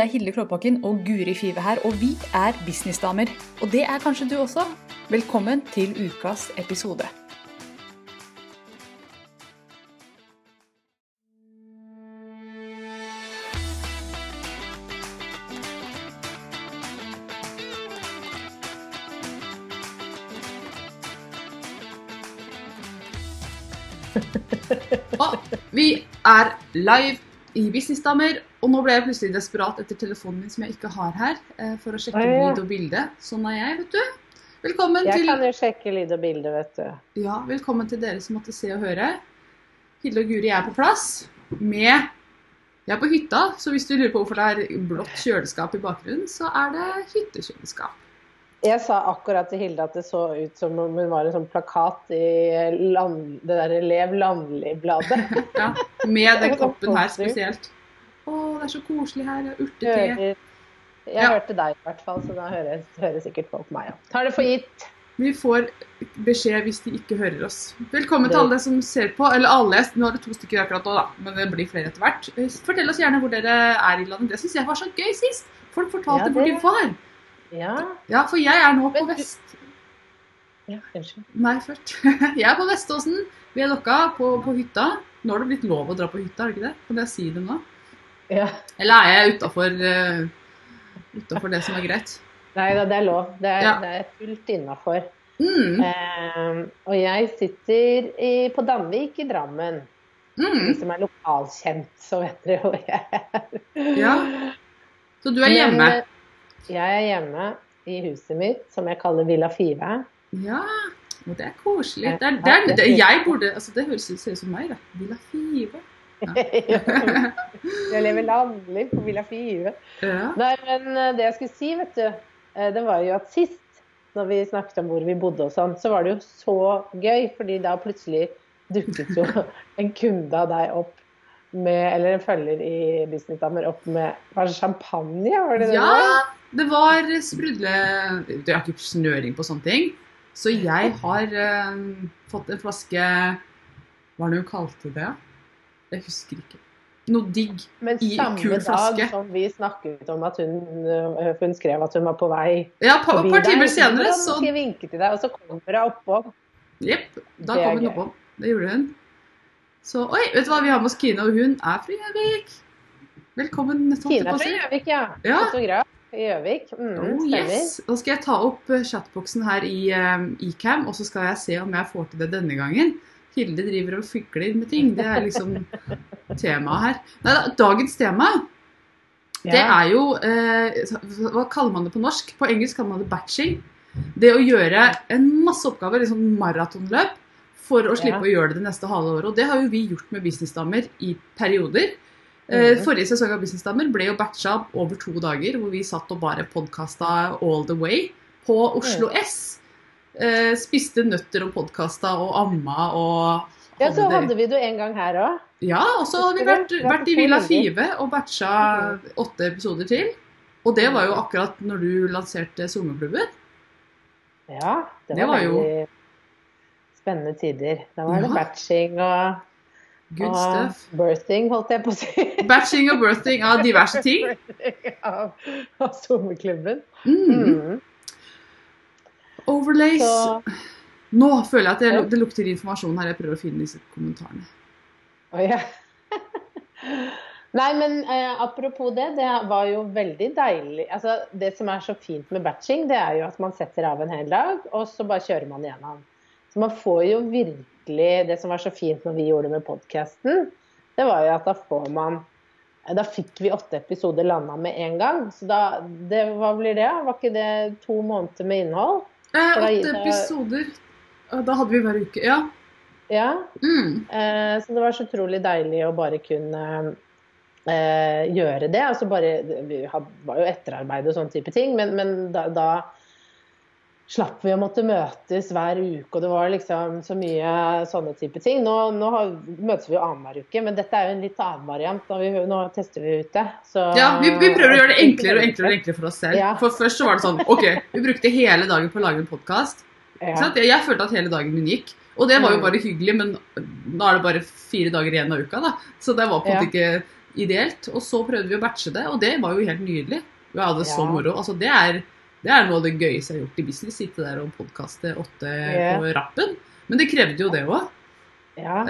Det er Hilde Klåbakken og Guri Five her, og vi er businessdamer. Og det er kanskje du også. Velkommen til ukas episode. Og vi er live i Businessdamer, og nå ble jeg plutselig desperat etter telefonen min som jeg ikke har her, eh, for å sjekke ja. lyd og bilde. Sånn er jeg, vet du. Velkommen Jeg til, kan jo sjekke lyd og bilde, vet du. ja, velkommen til dere som måtte se og høre. Hilde og Guri er på plass med Jeg er på hytta, så hvis du lurer på hvorfor det er blått kjøleskap i bakgrunnen, så er det hyttekjøleskap. Jeg sa akkurat til Hilde at det så ut som om hun var en sånn plakat i land, det der Lev landlig-bladet. Ja, med den Det koppen her spesielt. Å, det er så koselig her. det er Urtete. Jeg Ja. hørte deg i hvert fall, så da hører, hører sikkert folk meg òg. Tar det for gitt. Vi får beskjed hvis de ikke hører oss. Velkommen til alle som ser på. Eller alle. Nå er det to stykker akkurat nå, da. Men det blir flere etter hvert. Fortell oss gjerne hvor dere er i landet. Det syns jeg var så gøy sist. Folk fortalte Ja, hvor de det- var. Ja. Ja, for jeg er nå på vest... ja unnskyld. Nei, først. Jeg er på Veståsen. Vi er dokka på, på hytta. Nå har det blitt lov å dra på hytta, er det ikke det? Kan jeg si det nå? Ja. Eller er jeg utafor uh, det som er greit? Nei da, det er lov. Det er, Ja. det er fullt innafor. Mm. Uh, og jeg sitter i, på Danvik i Drammen. De Mm. som er lokalkjent, så vet dere hvor jeg er. Ja. Så du er hjemme? eh, jeg er hjemme i huset mitt, som jeg kaller Villa Five. Ja, og det er koselig. Ja, Det, er, det, er, det er det, fint. jeg burde, altså det høres ut som meg, det. Villa Five. jeg lever landlig på Villa Five. Ja. Nei, men eh, det jeg skulle si, vet du, eh, det var jo at sist, når vi snakket om hvor vi bodde og sånn, så var det jo så gøy, fordi da plutselig dukket jo en kunde av deg opp med, eller en følger i Business Damer opp med var det champagne, var det det? det var? ja, det var sprudle Det er ikke snøring på sånne ting. Så jeg har uh, fått en flaske Hva er det hun kalte det? Jeg husker ikke. Noe digg. Men i samme kul dag flaske. som vi snakket om at hun, øh, hun skrev at hun var på vei Ja, et par, par timer senere så skal jeg vinke til deg, og så kommer hun oppå. Jepp, da Det kom hun oppå. Det gjorde hun. Så oi, vet du hva, vi har med oss Kine, og hun er fra Gjøvik. Velkommen. Kine er på fra. Gjøvik, ja. Ja. Fotograf Gjøvik. Mm, Oh, yes. Da skal jeg ta opp chatboxen chatboksen her i um, Ecam, og så skal jeg se om jeg får til det denne gangen. Hilde driver og fikler med ting. Det er liksom temaet her. Nei, da, dagens tema, det er jo eh, Hva kaller man det på norsk? På engelsk kaller man det batching. Det å gjøre en masse oppgaver, liksom maratonløp, for å slippe Ja. å gjøre det det neste halve året. Og det har jo vi gjort med Businessdamer i perioder. Eh, Mhm. Forrige sesong av Businessdamer ble jo batcha over to dager, hvor vi satt og bare podkasta all the way på Oslo S. Eh, spiste nøtter og podkasta og amma og Ja, så hadde vi det jo en gang her òg. Ja, og så har vi vært, vært i Villa Five og batcha åtte episoder til. Og det var jo akkurat når du lanserte sommerklubben. Ja, det var, Det var jo- spennende tider. Da var det Ja. batching og, Good stuff. birthing, holdt jeg på å si. Batching og birthing av diverse ting. av, av sommerklubben. Mm. Mm. Overlays. Så Nå føler jeg at det, det lukter informasjon her. Jeg prøver å finne disse kommentarene. Oh, ja. Nei, men eh, apropos det, det var jo veldig deilig. Altså, det som er så fint med batching, det er jo at man setter av en hel dag, og så bare kjører man igjennom. Så man får jo virkelig Det som var så fint når vi gjorde det med podkasten, det var jo at da får man Da fikk vi åtte episoder landa med en gang. Så da det, Hva blir det? Var ikke det to måneder med innhold? Eh, åtte da- episoder. Da hadde vi hver uke. Ja. Ja. Mm. Eh, så det var så utrolig deilig å bare kunne eh, gjøre det. Altså bare, vi had- var jo etterarbeid og sånne type ting, men, men da, da slapp vi å måtte møtes hver uke, og det var liksom så mye sånne type ting. Nå, nå har, møtes vi jo annenhver uke, men dette er jo en litt annen variant. Vi, nå tester vi ut Så, Ja, vi, vi prøver å gjøre det enklere og enklere og enklere for oss selv. Ja. For først så var det sånn OK, vi brukte hele dagen på å lage en podkast. Ja. Jeg, følte at hele dagen min gikk. Og det var jo Mm. bare hyggelig, men nå er det bare fire dager igjen av uka, da. Så det var på en måte ikke ideelt. Og så prøvde vi å batche det, og det var jo helt nydelig. Vi hadde så moro. Altså, det er, det er noe av det gøyeste jeg har gjort i business. Sitte der og podkaste åtte yeah. på rappen. Men det krevde jo det òg. Ja.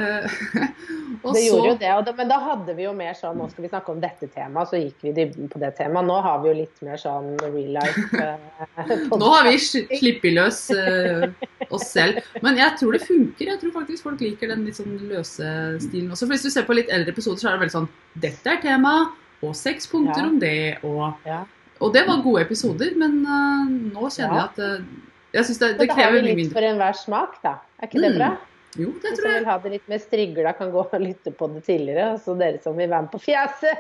og Det så gjorde jo det, og det, men da hadde vi jo mer sånn Nå skal vi snakke om dette temaet, så gikk vi på det temaet. Nå har vi jo litt mer sånn real life. eh, Nå har vi sluppet løs eh, oss selv. Men jeg tror det funker. Jeg tror faktisk folk liker den litt sånn løse stilen også. For hvis du ser på litt eldre episoder, så er det veldig sånn Dette er tema, og seks punkter Ja. om det, og Ja. Og det var gode episoder, men uh, nå kjenner Ja. jeg at uh, Jeg syns det, det da har vi litt for enhver smak, da. Er ikke det Mm, bra? Jo, det De tror som jeg. vil ha det litt mer strigla, kan gå og lytte på det tidligere. Og så dere som vil være med på fjeset,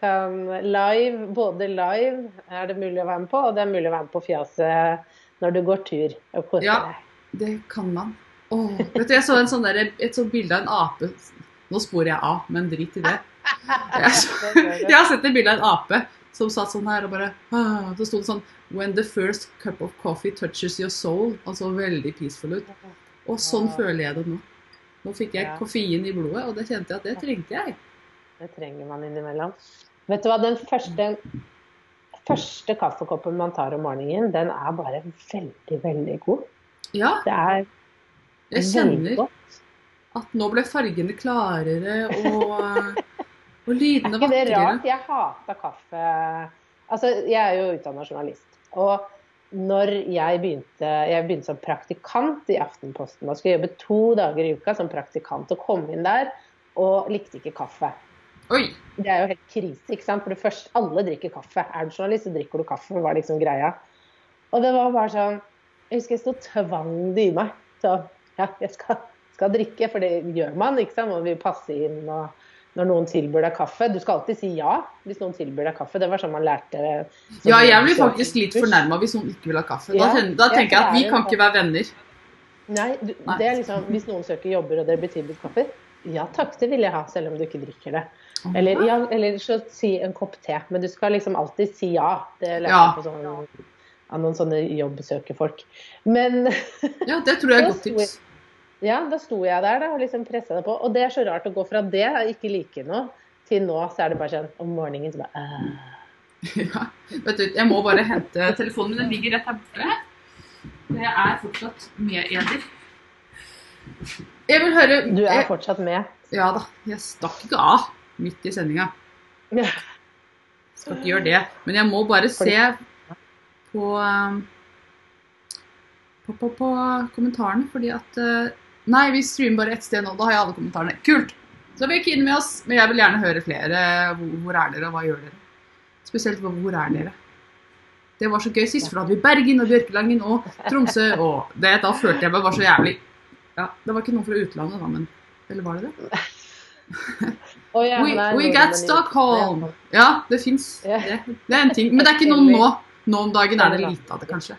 kan live, både live er det mulig å være med på, og det er mulig å være med på fjeset når du går tur og koser Ja. deg. Det kan man. Oh, vet du, Jeg så en sånn der, et sånt bilde av en ape Nå sporer jeg av, men drit i det. Jeg, så, jeg har sett et bilde av en ape som satt sånn her og bare ah, Så sto det sånn When the first cup of coffee touches your soul. Altså veldig peaceful ut. Og sånn føler jeg det nå. Nå fikk jeg koffein i blodet, og det kjente jeg at det trengte jeg. Det trenger man innimellom. Vet du hva, den første, første kaffekoppen man tar om morgenen, den er bare veldig, veldig god. Ja, Det er jeg kjenner at nå ble fargene klarere og, og Er ikke det rart? Jeg hata kaffe Altså, jeg er jo utdanna journalist. Og når jeg begynte, jeg begynte som praktikant i Aftenposten, da skulle jeg jobbe to dager i uka som praktikant og komme inn der, og likte ikke kaffe. Oi! Det er jo helt krise, ikke sant? For det første, alle drikker kaffe. Er du journalist, så drikker du kaffe, var liksom greia. Og det var bare sånn Jeg husker jeg sto og tvang det i meg. Så ja, jeg skal, skal drikke, for det gjør man, ikke sant? Man vil passe inn og når noen tilbyr deg kaffe. Du skal alltid si ja hvis noen tilbyr deg kaffe. Det var sånn man lærte sånn Ja, jeg blir faktisk litt fornærma hvis noen ikke vil ha kaffe. Da, Ja, da tenker jeg at vi kan ikke være venner. Nei, du, det er liksom Hvis noen søker jobber og dere blir tilbudt kaffe, ja takk, det vil jeg ha, selv om du ikke drikker det. Eller, ja, eller så si en kopp te, men du skal liksom alltid si ja. Det lærte jeg på sånn, av noen sånne jobbsøkerfolk. Men Ja, det tror jeg er godt tips. ja, da sto jeg der da, og liksom pressa det på. Og det er så rart å gå fra det, å ikke like noe, til nå så er det bare sånn om morgenen så bare øh. Ja. Vet du, jeg må bare hente telefonen min. Den ligger rett her borte. Det er fortsatt mededer. Jeg vil høre Du er jeg, fortsatt med. Ja da. Jeg stakk ikke av midt i sendinga. Skal ikke gjøre det. Men jeg må bare se på um, på, på, på kommentarene, fordi at uh, Nei, vi streamer bare ett sted nå. Da har jeg alle kommentarene. Kult! Så vi er keen med oss, men jeg vil gjerne høre flere. Hvor, hvor er dere, og hva gjør dere? Spesielt hvor, er dere? Det var så gøy sist, for da hadde vi Bergen og Bjørkelangen og Tromsø. Og det, da følte jeg meg bare så jævlig Ja, det var ikke noen fra utlandet, da, men Eller var det det? Oh, ja, We, we got Stockholm! Ja, det fins. Det, det er en ting. Men det er ikke noen nå. Nå om dagen er det lite av det, kanskje.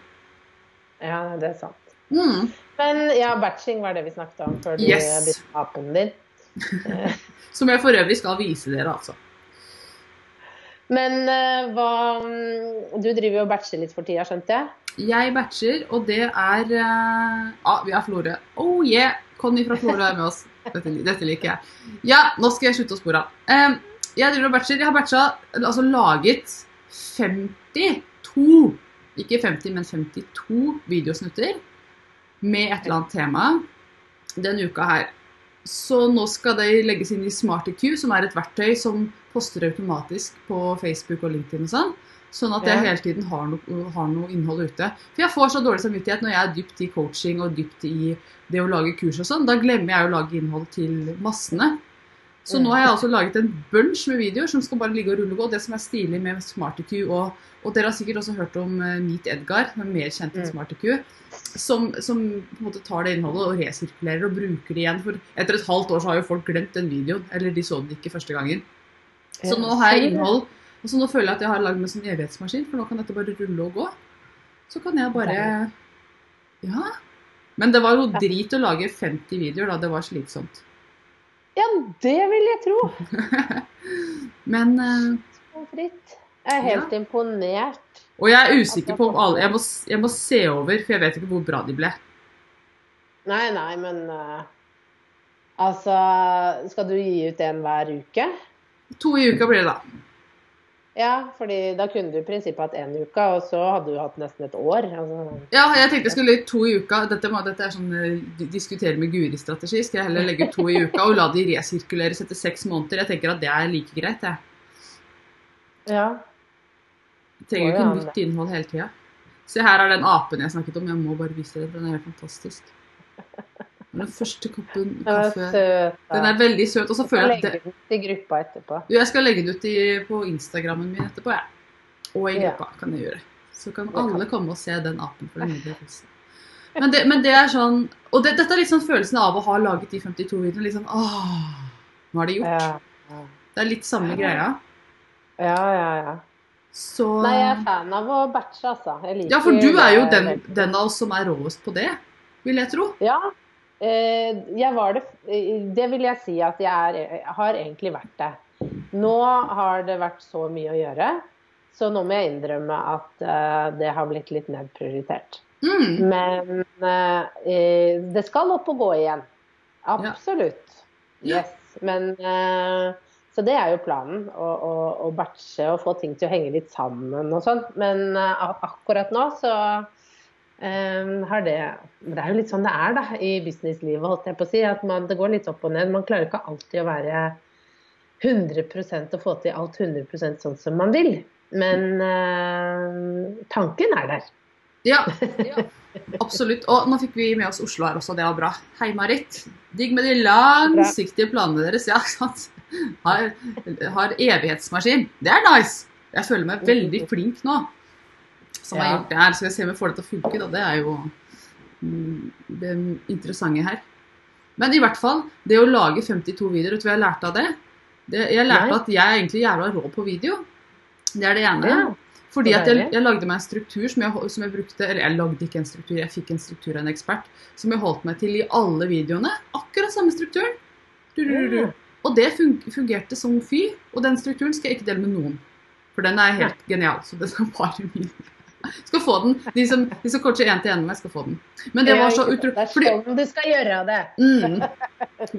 Ja, det er sant. Mm. Men ja, batching var det vi snakket om før du Yes. bytta apen din. Som jeg for øvrig skal vise dere, altså. Men uh, hva mm, Du driver og batcher litt for tida, skjønte jeg? Jeg batcher, og det er eh, Ja, vi har Florø. Oh yeah! Conny fra Florø er med oss. Dette, dette liker jeg. Ja, nå skal jeg slutte å spore av. Uh, jeg driver og batcher. Jeg har batcha, altså laget 52 Ikke 50, men 52 videosnutter med et eller annet tema denne uka her. Så nå skal det legges inn i SmartyQ, som er et verktøy som poster automatisk på Facebook og LinkedIn og sånn. Sånn at jeg hele tiden har, noe, har noe innhold ute. For jeg får så dårlig samvittighet når jeg er dypt i coaching og dypt i det å lage kurs og sånn. Da glemmer jeg å lage innhold til massene. Så nå har jeg altså laget en bunch med videoer som skal bare ligge og rulle og gå. Det som er stilig med SmartyQ, og, og dere har sikkert også hørt om eh, Meet Edgar, er mer kjent enn Mm. SmartyQ, som, som på en måte tar det innholdet og resirkulerer og bruker det igjen. For etter et halvt år så har jo folk glemt den videoen, eller de så den ikke første gangen. Så nå har jeg innhold, og så nå føler jeg at jeg har lagd meg som evighetsmaskin, for nå kan dette bare rulle og gå. Så kan jeg bare Ja. Men det var jo drit å lage 50 videoer, da. Det var slitsomt. Ja, det vil jeg tro. Men uh, frites. Jeg er helt imponert. Og jeg er usikker på om alle jeg må, jeg må se over, for jeg vet ikke hvor bra de ble. Nei, nei, men uh, Altså Skal du gi ut en hver uke? To i uka blir det, da. Ja, fordi da kunne du i prinsippet hatt én uke, og så hadde du hatt nesten et år. Altså, Ja, jeg tenkte jeg skulle legge to i uka. Dette, må, dette er sånn eh, diskutere med Guri-strategi. Skal jeg heller legge to i uka og la de resirkuleres etter seks måneder? Jeg tenker at det er like greit, jeg. ja. Jeg trenger jo ikke nytt innhold hele tida. Se her er den apen jeg snakket om. Jeg må bare vise dere. Den er helt fantastisk. Den første koppen kaffe. Den er veldig søt. Og så føler jeg at det, den ut i gruppa etterpå. Jeg skal legge den ut på Instagrammen min etterpå, jeg. Og i Ja. gruppa kan jeg gjøre. Så kan alle komme og se den apen. for den. Men det, men det er sånn Og det, dette er sånn følelsen av å ha laget de 52 videoene. Sånn åh, nå er det gjort. Ja, ja, Det er litt samme greia. ja. ja, ja. Så Nei, jeg er fan av å batche, altså. Ja, for du er jo den, den av oss som er råest på det, vil jeg tro. Ja. Eh, jeg var det eh, Det vil jeg si at jeg, er, har egentlig vært det. Nå har det vært så mye å gjøre, så nå må jeg innrømme at eh, det har blitt litt nedprioritert. Mm. Men eh, det skal opp og gå igjen. Absolutt. Yes. Men eh, Så det er jo planen. Å, å, å batche og få ting til å henge litt sammen og sånn. Men eh, akkurat nå så har det Det er jo litt sånn det er da, i businesslivet, holdt jeg på å si. At man, det går litt opp og ned. Man klarer ikke alltid å være 100% og få til alt 100% sånn som man vil. Men eh, tanken er der. Ja, absolutt. Og nå fikk vi med oss Oslo her også, det var bra. Hei, Marit. Digg med de langsiktige planene deres. Ja, sant. Har, har evighetsmaskin. Det er nice. Jeg føler meg veldig flink nå som har gjort det her. Så jeg ser om jeg får det til å funke, da. Det er jo mm, det interessante her. Men i hvert fall, det å lage 52 videoer, vet du hva jeg lærte av det? det jeg lærte Nei. at jeg er egentlig jævla rå på video. Det er det ene. Ja. Fordi at jeg, jeg lagde meg en struktur som jeg, som jeg brukte Eller jeg lagde ikke en struktur, jeg fikk en struktur av en ekspert. Som jeg holdt meg til i alle videoene. Akkurat samme strukturen. Du, du, du. Og det fun- fungerte som fy. Og den strukturen skal jeg ikke dele med noen. For den er helt genial. Så det skal bare min. Skal få den. De som, de som coacher én til én med meg, skal få den. Men det var så utrolig Det er sånn du skal gjøre det. mm,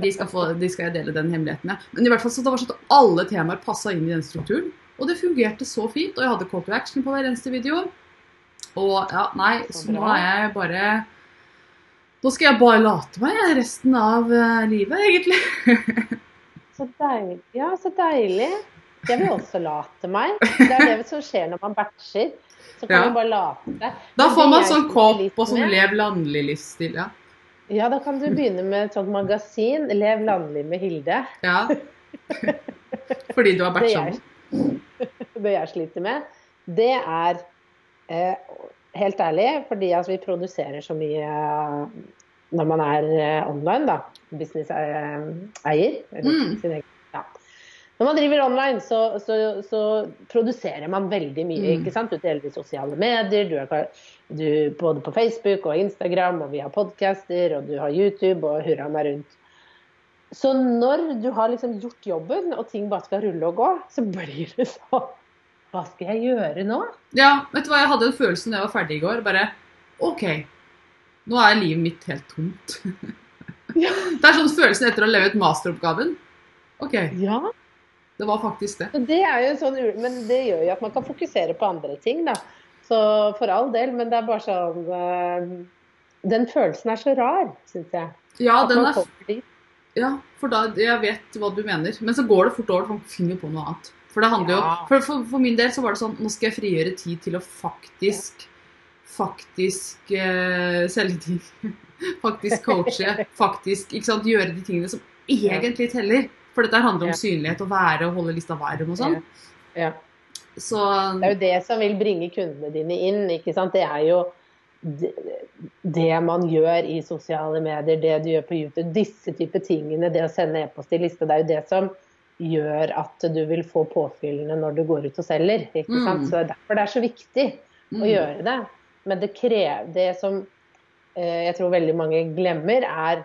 de, skal få, de skal jeg dele den hemmeligheten med. Men i hvert fall så det var sånn at alle temaer passa inn i den strukturen. Og det fungerte så fint. Og jeg hadde call to action på hver eneste video. Og ja, nei, Så nå er jeg bare Nå skal jeg bare late meg resten av eh, livet, egentlig. Så deilig. Ja, så deilig. Jeg vil også late meg. Det er det som skjer når man batcher. Så kan Ja. man bare late. Da får man sånn kåp og sånn lev landlig-livsstil. Ja. Ja, da kan du begynne med et sånt magasin. Lev landlig med Hilde. ja. Fordi du har vært sammen. nå. det jeg sliter med, det er eh, helt ærlig, fordi altså, vi produserer så mye eh, når man er eh, online, da. Business-eier. eller Mm. Når man driver online, så, så, så produserer man veldig mye. Mm. ikke sant? Du deler i sosiale medier, du er du, både på Facebook og Instagram, og vi har podcaster, og du har YouTube, og hurra meg rundt. Så når du har liksom gjort jobben, og ting bare skal rulle og gå, så blir det sånn Hva skal jeg gjøre nå? Ja, vet du hva, jeg hadde en følelse når jeg var ferdig i går. Bare OK, nå er livet mitt helt tomt. Ja. Det er sånn følelsen etter å ha levd masteroppgaven. OK, Ja, det var faktisk det. det er jo en sånn, Men det gjør jo at man kan fokusere på andre ting, da. Så for all del, men det er bare sånn eh, Den følelsen er så rar, syns jeg. Ja, den er. Ja, for da, jeg vet hva du mener. Men så går det fort over, for man finner på noe annet. For det handler Ja. jo, for, for, for min del så var det sånn, nå skal jeg frigjøre tid til å faktisk, faktisk eh, selge ting. faktisk coache, faktisk, ikke sant, gjøre de tingene som egentlig teller. For dette handler om Ja. synlighet, å være og holde lista varm og sånn. Ja. Så Det er jo det som vil bringe kundene dine inn. ikke sant? Det er jo det, man gjør i sosiale medier, det du gjør på YouTube, disse type tingene, det å sende e-post i liste, det er jo det som gjør at du vil få påfyllene når du går ut og selger. ikke Mm. Så det er derfor det er så viktig å mm, gjøre det. Men det, krever det som eh, jeg tror veldig mange glemmer, er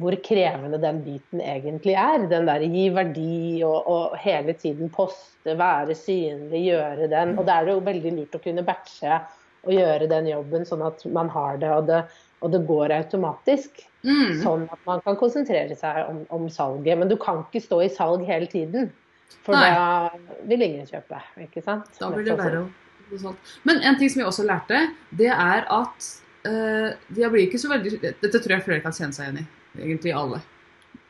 hvor krevende den biten egentlig er. Den der gi verdi og, og hele tiden poste, være synlig, gjøre den. Og da er det jo veldig lurt å kunne batche og gjøre den jobben sånn at man har det, og det, og det går automatisk. mm. Sånn at man kan konsentrere seg om, om salget. Men du kan ikke stå i salg hele tiden. For Nei. da vil ingen kjøpe, ikke sant? Da blir det verre. Men en ting som jeg også lærte, det er at eh, de blir ikke så veldig Dette tror jeg flere kan kjenne seg igjen i. Egentlig alle.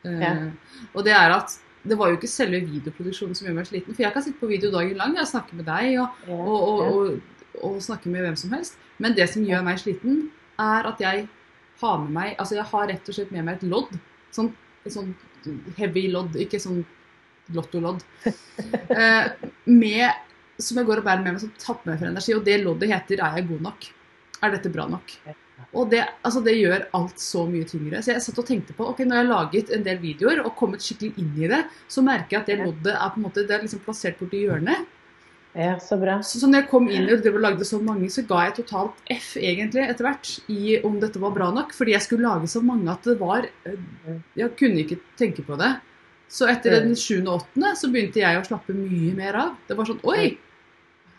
Ja. Uh, Og det er at det var jo ikke selve videoproduksjonen som gjør meg sliten. For jeg kan sitte på video dagen lang og snakke med deg og, Ja, og, og, og, og snakke med hvem som helst. Men det som gjør meg sliten, er at jeg har med meg Altså jeg har rett og slett med meg et lodd. Sånn, et sånn heavy lodd, ikke sånn lottolodd. Eh, med, som jeg går og bærer med meg, som tapper meg for energi. Og det loddet heter 'Er jeg god nok?' Er dette bra nok? Og det, altså det gjør alt så mye tyngre. Så jeg satt og tenkte på ok, når jeg har laget en del videoer og kommet skikkelig inn i det, så merker jeg at det loddet er på en måte, det er liksom plassert borti hjørnet. ja, så bra. Så, så når jeg kom inn og lagde så mange, så ga jeg totalt F egentlig etter hvert i om dette var bra nok. Fordi jeg skulle lage så mange at det var eh, Jeg kunne ikke tenke på det. Så etter den sjuende og åttende så begynte jeg å slappe mye mer av. Det var sånn Oi!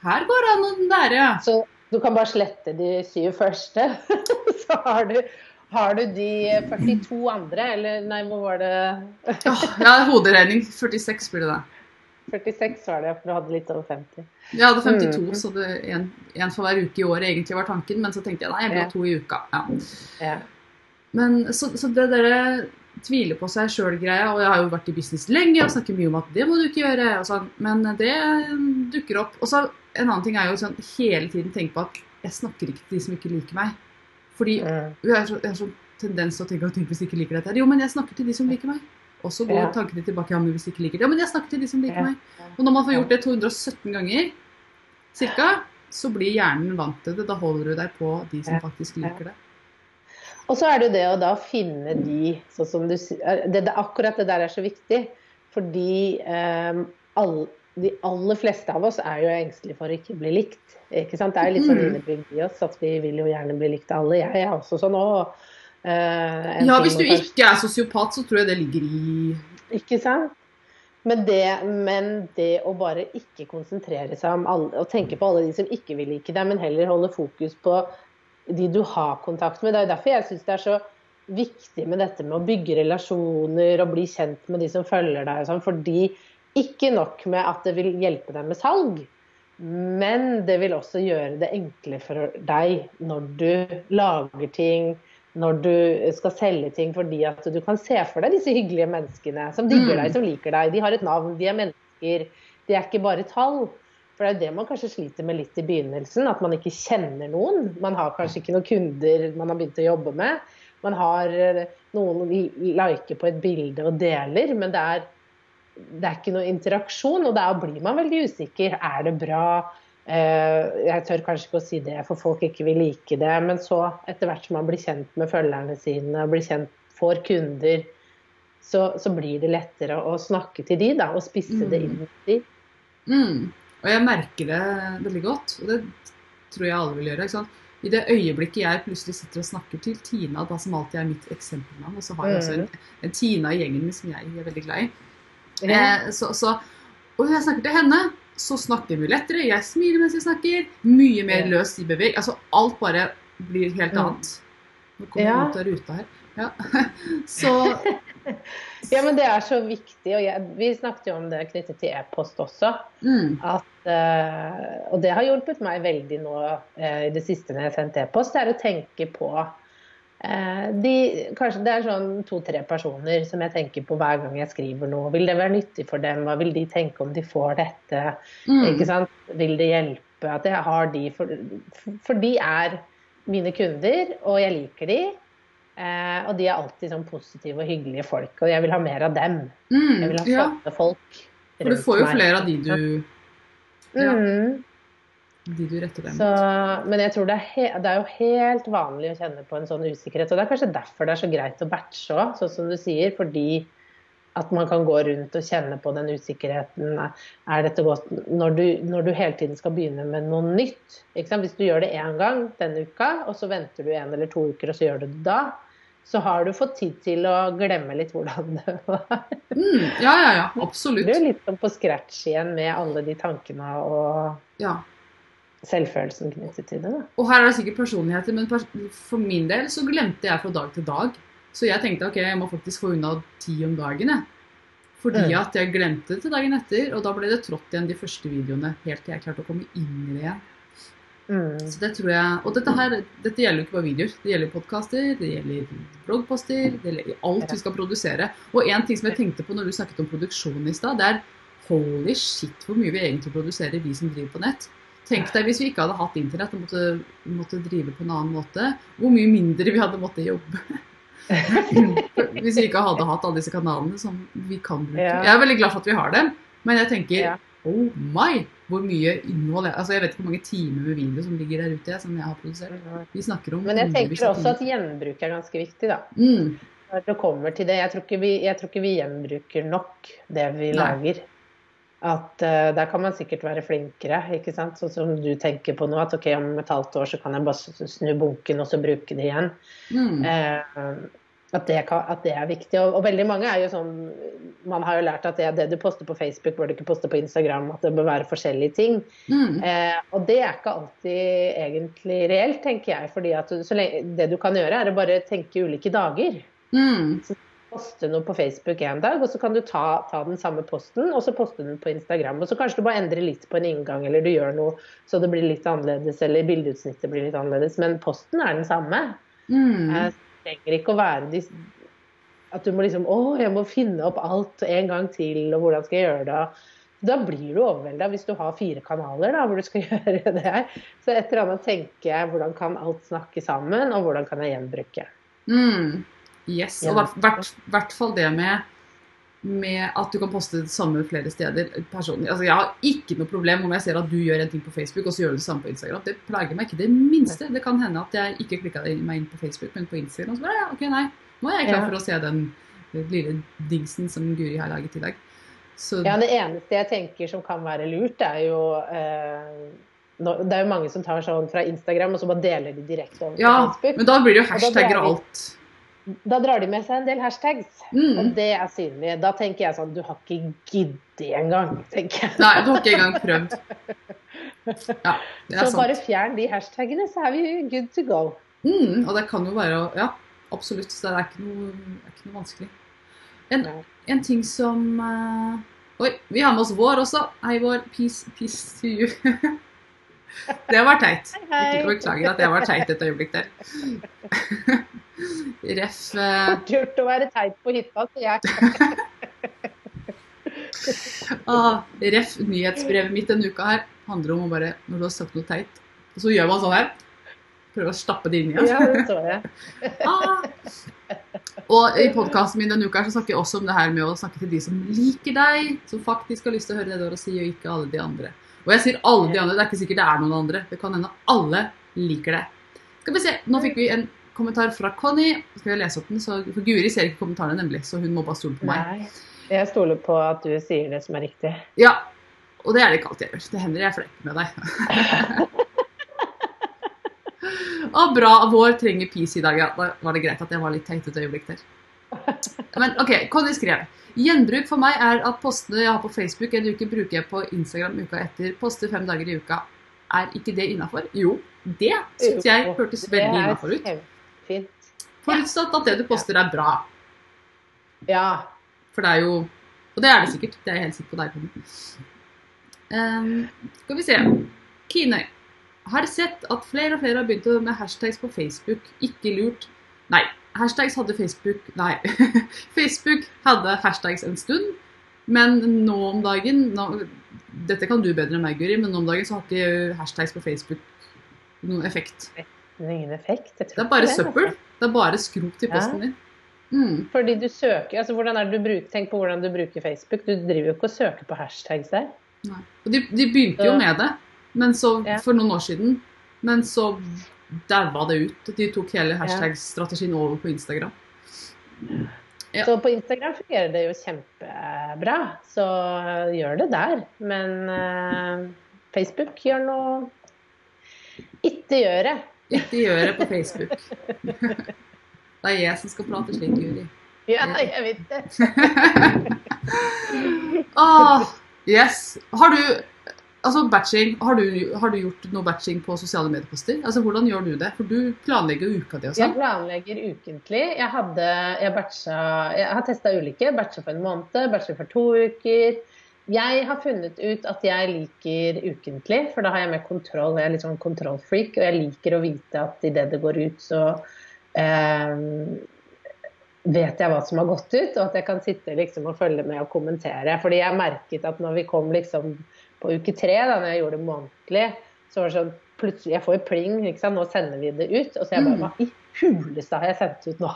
Her går det an å lære, ja. Så du kan bare slette de syv første. så har du, har du de 42 andre, eller nei, hvor var det? Ja, hoderegning. 46 blir det da. 46 var det, for du hadde litt over 50. Jeg hadde 52, Mm. så det en, en for hver uke i året egentlig var tanken. Men så tenkte jeg nei, jeg vil ha to i uka. Ja. Ja. Men så, så det dere tviler på seg sjøl-greia, og jeg har jo vært i business lenge og snakker mye om at det må du ikke gjøre, og sånn, men det dukker opp. Og så en annen ting er jo sånn hele tiden tenke på at jeg snakker ikke til de som ikke liker meg. Fordi jeg har så, sånn tendens til å tenke at tenk hvis de ikke liker dette. Jo, men jeg snakker til de som liker meg. Og så går Ja. tankene tilbake ja, men hvis de ikke liker det. Ja, men jeg snakker til de som liker Ja. meg. Og når man får gjort det 217 ganger cirka, så blir hjernen vant til det. Da holder du deg på de som faktisk liker det. Og så er det jo det å da finne de sånn som du sier Akkurat det der er så viktig. Fordi um, all, de aller fleste av oss er jo engstelige for å ikke bli likt. Ikke sant? Det er jo litt sånn Mm. innebygd i oss at vi vil jo gjerne bli likt av alle. Jeg er også sånn òg. Ja, hvis du ikke er sosiopat, så tror jeg det ligger i Ikke sant? Men det, men det å bare ikke konsentrere seg om alle, og tenke på alle de som ikke vil like deg, men heller holde fokus på de du har kontakt med. Det er derfor jeg syns det er så viktig med dette med å bygge relasjoner og bli kjent med de som følger deg. Sånn, fordi ikke nok med at det vil hjelpe deg med salg, men det vil også gjøre det enklere for deg når du lager ting, når du skal selge ting, fordi at du kan se for deg disse hyggelige menneskene som digger Mm. deg, som liker deg. De har et navn, de er mennesker. De er ikke bare tall. For det er jo det man kanskje sliter med litt i begynnelsen, at man ikke kjenner noen. Man har kanskje ikke noen kunder man har begynt å jobbe med. Man har eh, noen liker på et bilde og deler, men det er, det er ikke noe interaksjon, og da blir man veldig usikker. Er det bra? Eh, Jeg tør kanskje ikke å si det, for folk ikke vil like det. Men så, etter hvert som man blir kjent med følgerne sine, blir kjent, får kunder, så, så blir det lettere å snakke til de da, og spisse det inn mot de. mm. Og jeg merker det veldig godt, og det tror jeg alle vil gjøre. I det øyeblikket jeg plutselig sitter og snakker til Tina, da som alltid er mitt eksempelnavn, og så har jeg også en, en Tina i gjengen min som jeg er veldig glad i. Eh, så, så, og jeg snakker til henne, så snakker vi lettere. Jeg smiler mens jeg snakker. Mye mer løst i beveg. Altså alt bare blir helt annet. Nå kommer Ja. ut av ruta her. Ja. Så Ja, men det er så viktig. Og jeg, vi snakket jo om det knyttet til e-post også. mm, At, eh, og det har hjulpet meg veldig nå eh, i det siste når jeg har sendt e-post, det er å tenke på de, Kanskje det er sånn to-tre personer som jeg tenker på hver gang jeg skriver noe. Vil det være nyttig for dem? Hva vil de tenke om de får dette? mm, Ikke sant? Vil det hjelpe at jeg har de? For, for de er mine kunder, og jeg liker de. Eh, og de er alltid sånn positive og hyggelige folk, og jeg vil ha mer av dem. Jeg mm, vil ha ja. flotte folk. For du får jo meg. flere av de du, ja, Mm. De du retter dem Så, men jeg tror det er, he det er jo helt vanlig å kjenne på en sånn usikkerhet. Og det er kanskje derfor det er så greit å batche òg, sånn som du sier. Fordi at man kan gå rundt og kjenne på den usikkerheten. Er dette godt når du, når du hele tiden skal begynne med noe nytt? Hvis du gjør det én gang denne uka, og så venter du en eller to uker, og så gjør du det da, så har du fått tid til å glemme litt hvordan det var. Mm, ja, ja, ja. Du er litt på scratch igjen med alle de tankene og Ja. Selvfølelsen knyttet til det. Da. Og her er det sikkert personligheter, men for min del så glemte jeg fra dag til dag. Så jeg tenkte ok, jeg må faktisk få unna ti om dagen, jeg. Fordi Mm. at jeg glemte det til dagen etter, og da ble det trådt igjen de første videoene helt til jeg klarte å komme inn i det igjen. Mm. Så det tror jeg, Og dette her, dette gjelder jo ikke bare videoer. Det gjelder podkaster, det gjelder bloggposter, det gjelder alt vi skal produsere. Og en ting som jeg tenkte på når du snakket om produksjon i stad, det er holy shit hvor mye vi egentlig produserer, vi som driver på nett. Tenk deg hvis vi ikke hadde hatt internett og måtte, måtte drive på en annen måte, hvor mye mindre vi hadde måttet jobbe. Hvis vi ikke hadde hatt alle disse kanalene som vi kan bruke. Ja. Jeg er veldig glad for at vi har dem, men jeg tenker Ja. oh my, hvor mye innhold jeg, altså jeg vet ikke hvor mange timer med video som ligger der ute som jeg har produsert. Vi snakker om Men jeg tenker også at gjenbruk er ganske viktig, da. mm, Når det kommer til det. Jeg tror ikke vi, jeg tror ikke vi gjenbruker nok det vi Nei. lager. At uh, Der kan man sikkert være flinkere, ikke sant. Sånn som du tenker på nå. At ok, om et halvt år så kan jeg bare snu bunken og så bruke det igjen. mm, Uh, at, det kan, at det er viktig. Og, og veldig mange er jo sånn Man har jo lært at det, det du poster på Facebook, bør du ikke poste på Instagram. At det bør være forskjellige ting. mm, Eh, og det er ikke alltid egentlig reelt, tenker jeg. fordi at du, lenge, det du kan gjøre, er å bare tenke ulike dager. mm, Poste noe på Facebook en dag, og så kan du ta, ta den samme posten, og så poste den på Instagram. Og så kanskje du bare endrer litt på en inngang, eller du gjør noe så det blir litt annerledes, eller bildeutsnittet blir litt annerledes. Men posten er den samme. mm. Eh, Det trenger ikke å være de, at du må liksom Å, jeg må finne opp alt en gang til, og hvordan skal jeg gjøre det? Da blir du overvelda hvis du har fire kanaler da, hvor du skal gjøre det her. Så et eller annet jeg hvordan kan alt snakke sammen, og hvordan kan jeg gjenbruke. Mm. Yes. Og i hvert, fall det med, med at du kan poste det samme flere steder. Personlig. Altså, jeg har ikke noe problem om jeg ser at du gjør en ting på Facebook, og så gjør du det samme på Instagram. Det plager meg ikke det minste. Det kan hende at jeg ikke klikka meg inn på Facebook, men på Instagram. Så bare, ja, ok, nei. Nå er jeg klar for å se den lille dingsen som Guri har laget i dag. Så Ja, Det eneste jeg tenker som kan være lurt, er jo eh, Det er jo mange som tar sånn fra Instagram, og så bare deler de direkte over ja, på Facebook. men da blir det jo hashtagger og alt. Da drar de med seg en del hashtags. Og Mm. det er synlig. Da tenker jeg sånn Du har ikke giddet engang, tenker jeg. Nei, du har ikke engang prøvd. Ja, det er Så bare fjern de hashtagene, så er vi good to go. Mm, og det kan jo være Ja, absolutt. Så det er ikke noe, er ikke noe vanskelig. En, en ting som uh, Oi, vi har med oss Vår også. Hei, Vår. Peace, peace to you. det var teit. Hei. Beklager at jeg var teit et øyeblikk der. Ref eh, Lurt å være teit på hytta, sier jeg. ah, Ref nyhetsbrevet mitt denne uka her handler om å bare Når du har sagt noe teit, og så gjør man sånn her. Prøver å stappe det inn igjen. Ja, det så jeg. Ah. Og i podkasten min denne uka her så snakker jeg også om det her med å snakke til de som liker deg, som faktisk har lyst til å høre det du har å si, og ikke alle de andre. Og jeg sier alle de andre, det er ikke sikkert det er noen andre. Det kan hende alle liker det. Skal vi se, nå fikk vi en kommentar fra Conny. Skal vi lese opp den? Så, for Guri ser ikke kommentarene nemlig, så hun må bare stole på meg. Nei. Jeg stoler på at du sier det som er riktig. Ja, og det er det ikke alltid jeg gjør. Det hender jeg flekker med deg. Å, bra. Vår trenger peace i dag. Ja, da var det greit at jeg var litt teit et øyeblikk der. Men OK, Conny skrev. Gjenbruk for meg er at postene jeg har på Facebook en uke, bruker jeg på Instagram uka etter. Poster fem dager i uka. Er ikke det innafor? Jo, det syns jeg hørtes veldig innafor ut. Forutsatt at det du poster er bra. Ja. For det er jo Og det er det sikkert. Det er jeg helt sikker på deg, Conny. Ehm, skal vi se. Kine har sett at flere og flere har begynt med hashtags på Facebook. Ikke lurt. Nei. Hashtags hadde Facebook Nei. Facebook hadde hashtags en stund. Men nå om dagen nå, Dette kan du bedre enn meg, Guri, men nå om dagen så har ikke hashtags på Facebook noen effekt. Det er ingen effekt. Det er bare det, søppel. altså. Det er bare skrot i posten din. Mm. Fordi du søker, altså hvordan er det du bruker, Tenk på hvordan du bruker Facebook. Du driver jo ikke og søker på hashtags der. Nei. Og de, de begynte jo med det men så, Ja. for noen år siden. Men så daua det ut. De tok hele hashtag-strategien over på Instagram. Ja. Så på Instagram fungerer det jo kjempebra, så gjør det der. Men uh, Facebook gjør noe Ikke gjør det. Ikke gjør det på Facebook. Det er jeg som skal prate slik, Juri. Ja, jeg vet det. ah, yes. Har du altså batching, har du, har du gjort noe batching på sosiale medieposter? Altså Hvordan gjør du det? For du planlegger uka di og Jeg sånn. planlegger ukentlig. Jeg, hadde, jeg, batcha, jeg har testa ulike. Batcha for en måned, batcha for to uker. Jeg har funnet ut at jeg liker ukentlig, for da har jeg mer kontroll. Jeg er litt sånn kontrollfreak, og jeg liker å vite at idet det går ut, så eh, vet jeg hva som har gått ut, og at jeg kan sitte liksom og følge med og kommentere. Fordi jeg merket at når vi kom liksom på uke tre, da når jeg gjorde det månedlig, så var det sånn plutselig Jeg får jo pling, ikke sant? nå sender vi det ut. Og så jeg bare Hva i huleste har jeg sendt ut nå?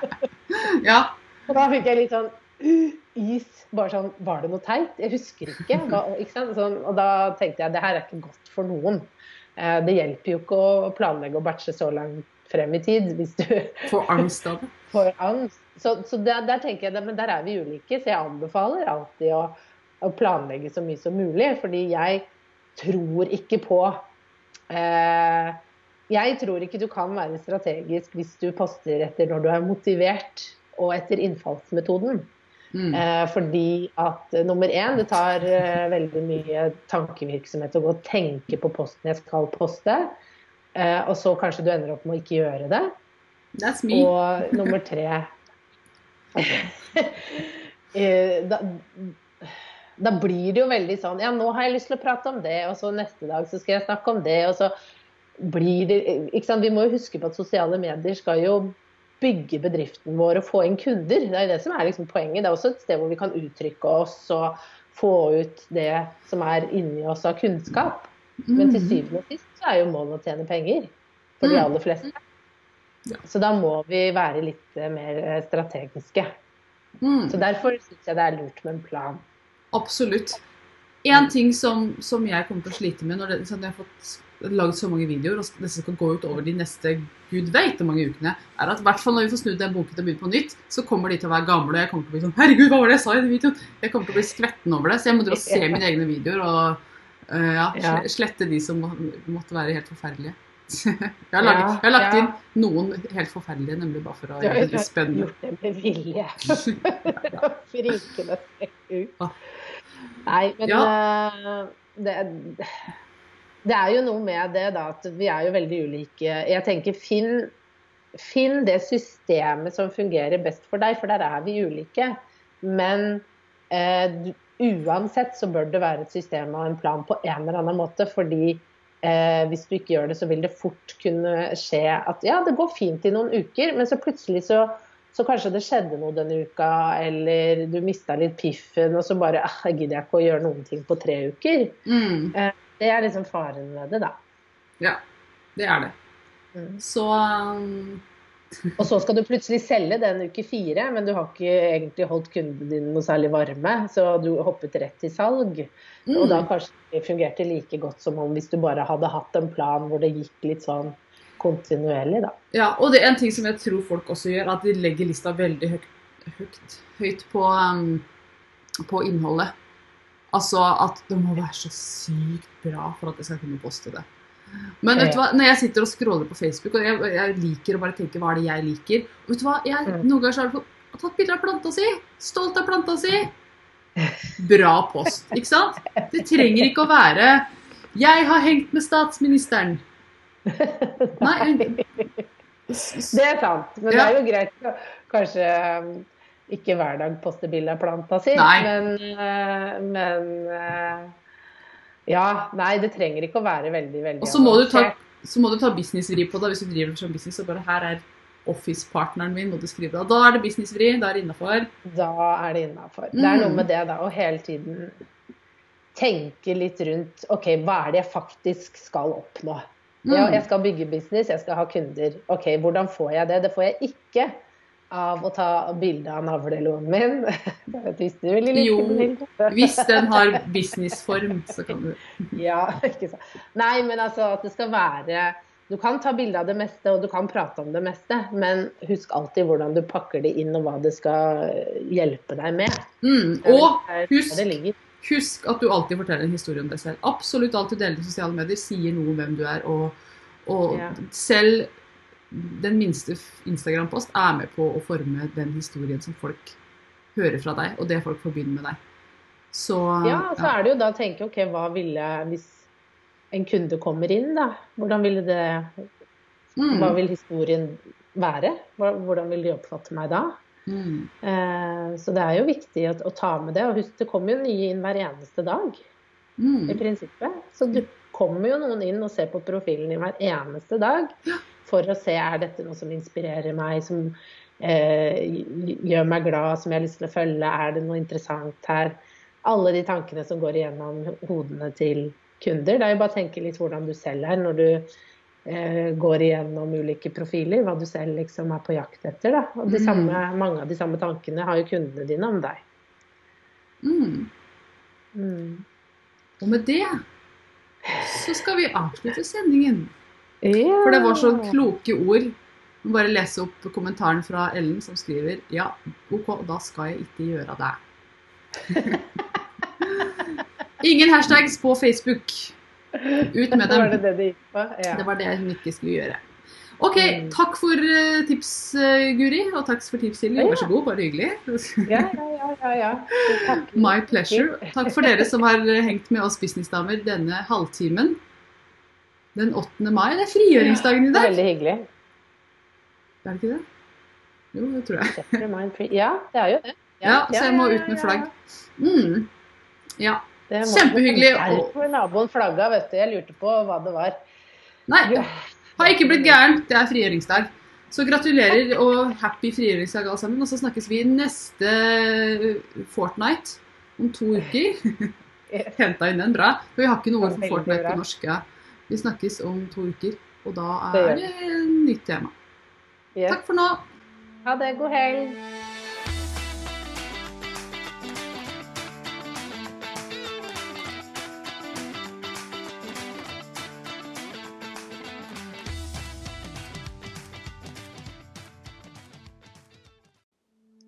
Ja. Og da fikk jeg litt sånn uh, is. Bare sånn Var det noe teit? Jeg husker ikke. Hva, ikke sant? Sånn, og da tenkte jeg det her er ikke godt for noen. Eh, det hjelper jo ikke å planlegge og batche så langt frem i tid hvis du Får angst av det. får angst. Så, så der, der tenker jeg men der er vi ulike, så jeg anbefaler alltid å, å planlegge så mye som mulig. Fordi jeg tror ikke på eh, Jeg tror ikke du kan være strategisk hvis du poster etter når du er motivert, og etter innfallsmetoden. Mm. Eh, fordi at eh, nummer én, det tar eh, veldig mye tankevirksomhet å gå og tenke på posten jeg skal poste. Eh, og så kanskje du ender opp med å ikke gjøre det. Og nummer tre eh, da, da blir det jo veldig sånn Ja, nå har jeg lyst til å prate om det, og så neste dag så skal jeg snakke om det, og så blir det ikke sant? Vi må jo huske på at sosiale medier skal jo bygge bedriften vår og få inn kunder. Det er jo det som er liksom poenget. Det er også et sted hvor vi kan uttrykke oss og få ut det som er inni oss av kunnskap. Men til Mm. syvende og sist så er jo målet å tjene penger for de Mm. aller fleste. Så da må vi være litt mer eh, strategiske. Mm. Så derfor syns jeg det er lurt med en plan. Absolutt. En ting som, som jeg kommer til å slite med når, det, jeg har fått laget så mange videoer, og disse skal gå ut over de neste gud hvor mange ukene, er at i hvert fall når vi får snudd den boken og begynt på nytt, så kommer de til å være gamle, og jeg kommer til å bli sånn Herregud, hva var det jeg sa i den videoen? Jeg kommer til å bli skvetten over det. Så jeg må dra og se mine egne videoer og uh, Ja. slette de som måtte være helt forferdelige. Jeg har, laget, Ja, jeg har lagt ja. inn noen helt forferdelige, nemlig bare for å gjøre det litt spennende. gjort det med vilje. Frikende ut. Nei, men ja. det, det er jo noe med det da, at vi er jo veldig ulike. Jeg tenker finn, finn det systemet som fungerer best for deg, for der er vi ulike. Men eh, uansett så bør det være et system og en plan på en eller annen måte. Fordi eh, hvis du ikke gjør det, så vil det fort kunne skje at ja, det går fint i noen uker, men så plutselig så, så kanskje det skjedde noe denne uka, eller du mista litt piffen, og så bare ah, jeg gidder jeg ikke å gjøre noen ting på tre uker. Mm, Det er liksom faren med det, da. ja, det er det. Mm. Så um, Og så skal du plutselig selge den uke fire, men du har ikke egentlig holdt kunden din noe særlig varme, så du hoppet rett til salg. Og da mm, kanskje det fungerte like godt som om hvis du bare hadde hatt en plan hvor det gikk litt sånn kontinuerlig, da. Ja, og det er en ting som jeg tror folk også gjør, at de legger lista veldig høyt, høyt, høyt på, um, på innholdet. Altså at det må være så sykt bra for at jeg skal kunne poste det. Men vet du hva, når jeg sitter og scroller på Facebook, og jeg, jeg liker å bare tenke hva er det jeg liker og vet du hva, jeg, Mm. Noen ganger så har jeg tatt bilde av planta si. Stolt av planta si. Bra post, ikke sant? Det trenger ikke å være 'Jeg har hengt med statsministeren'. Nei, Det er sant, men Ja. det er jo greit å kanskje um, ikke hver dag poste bilde av planta si. Nei. Men, eh, men eh, Ja, nei, det trenger ikke å være veldig, veldig Og så må du ta, så må du ta businessvri på det. Hvis du driver som business og bare her er office-partneren min, må du skrive det. Da er det businessvri, da er det innafor. Da er det innafor. Det er noe Mm. med det, da, å hele tiden tenke litt rundt OK, hva er det jeg faktisk skal oppnå? Ja, Mm. jeg skal bygge business, jeg skal ha kunder. Ok, Hvordan får jeg det? Det får jeg ikke av å ta bilde av navleloen min. Du vil like Jo. Hvis den har businessform, så kan du Ja, ikke sant. Nei, men altså at det skal være Du kan ta bilde av det meste, og du kan prate om det meste, men husk alltid hvordan du pakker det inn, og hva det skal hjelpe deg med. mm. Og husk, husk at du alltid forteller en historie om deg selv. Absolutt alt du deler i sosiale medier, sier noe om hvem du er. Og, og Ja. selv den minste Instagram-post er med på å forme den historien som folk hører fra deg, og det folk forbinder med deg. Så Ja, så er det jo da å tenke ok, hva ville Hvis en kunde kommer inn, da. Hvordan ville det mm, Hva vil historien være? Hvordan vil de oppfatte meg da? mm, Eh, så det er jo viktig å, å ta med det. Og husk, det kommer jo nye inn hver eneste dag, i mm, prinsippet. Så du kommer jo noen inn og ser på profilen din hver eneste dag for å se er dette noe som inspirerer meg, som eh, gjør meg glad, som jeg har lyst til å følge, er det noe interessant her? Alle de tankene som går igjennom hodene til kunder. Det er jo bare å tenke litt hvordan du selv er når du eh, går igjennom ulike profiler, hva du selv liksom er på jakt etter. Da. Og de Mm. samme, mange av de samme tankene har jo kundene dine om deg. mm. Mm. Og med det så skal vi avslutte sendingen. Ja. For det var så kloke ord. Bare lese opp kommentaren fra Ellen som skriver Ja, OK, da skal jeg ikke gjøre det. Ingen hashtags på Facebook. Ut med Var det dem. det de gikk på? Ja. Det var det hun ikke skulle gjøre. OK, Mm. takk for eh, tips, eh, Guri. Og takk for tips, Silje. Vær så god, bare hyggelig. Ja, ja, ja, ja, ja. My pleasure. Takk for dere som har eh, hengt med oss businessdamer denne halvtimen. Den 8. mai. Det er frigjøringsdagen i dag. veldig hyggelig. Er det ikke det? Jo, det tror jeg. Ja, det er jo det. Ja, så jeg må ut med flagg. ja. Mm. Ja. Kjempehyggelig. Derfor naboen flagga, vet du. Jeg lurte på hva det var. Nei, har ikke blitt gæren. Det er frigjøringsdag. Så gratulerer og happy frigjøringsdag alle sammen. Og så snakkes vi neste fortnight om to uker. Henta inn den bra. For vi har ikke noe ord for fortnight på norsk. Vi snakkes om to uker, og da er det nytt tema. Takk for nå. Ha det. God helg.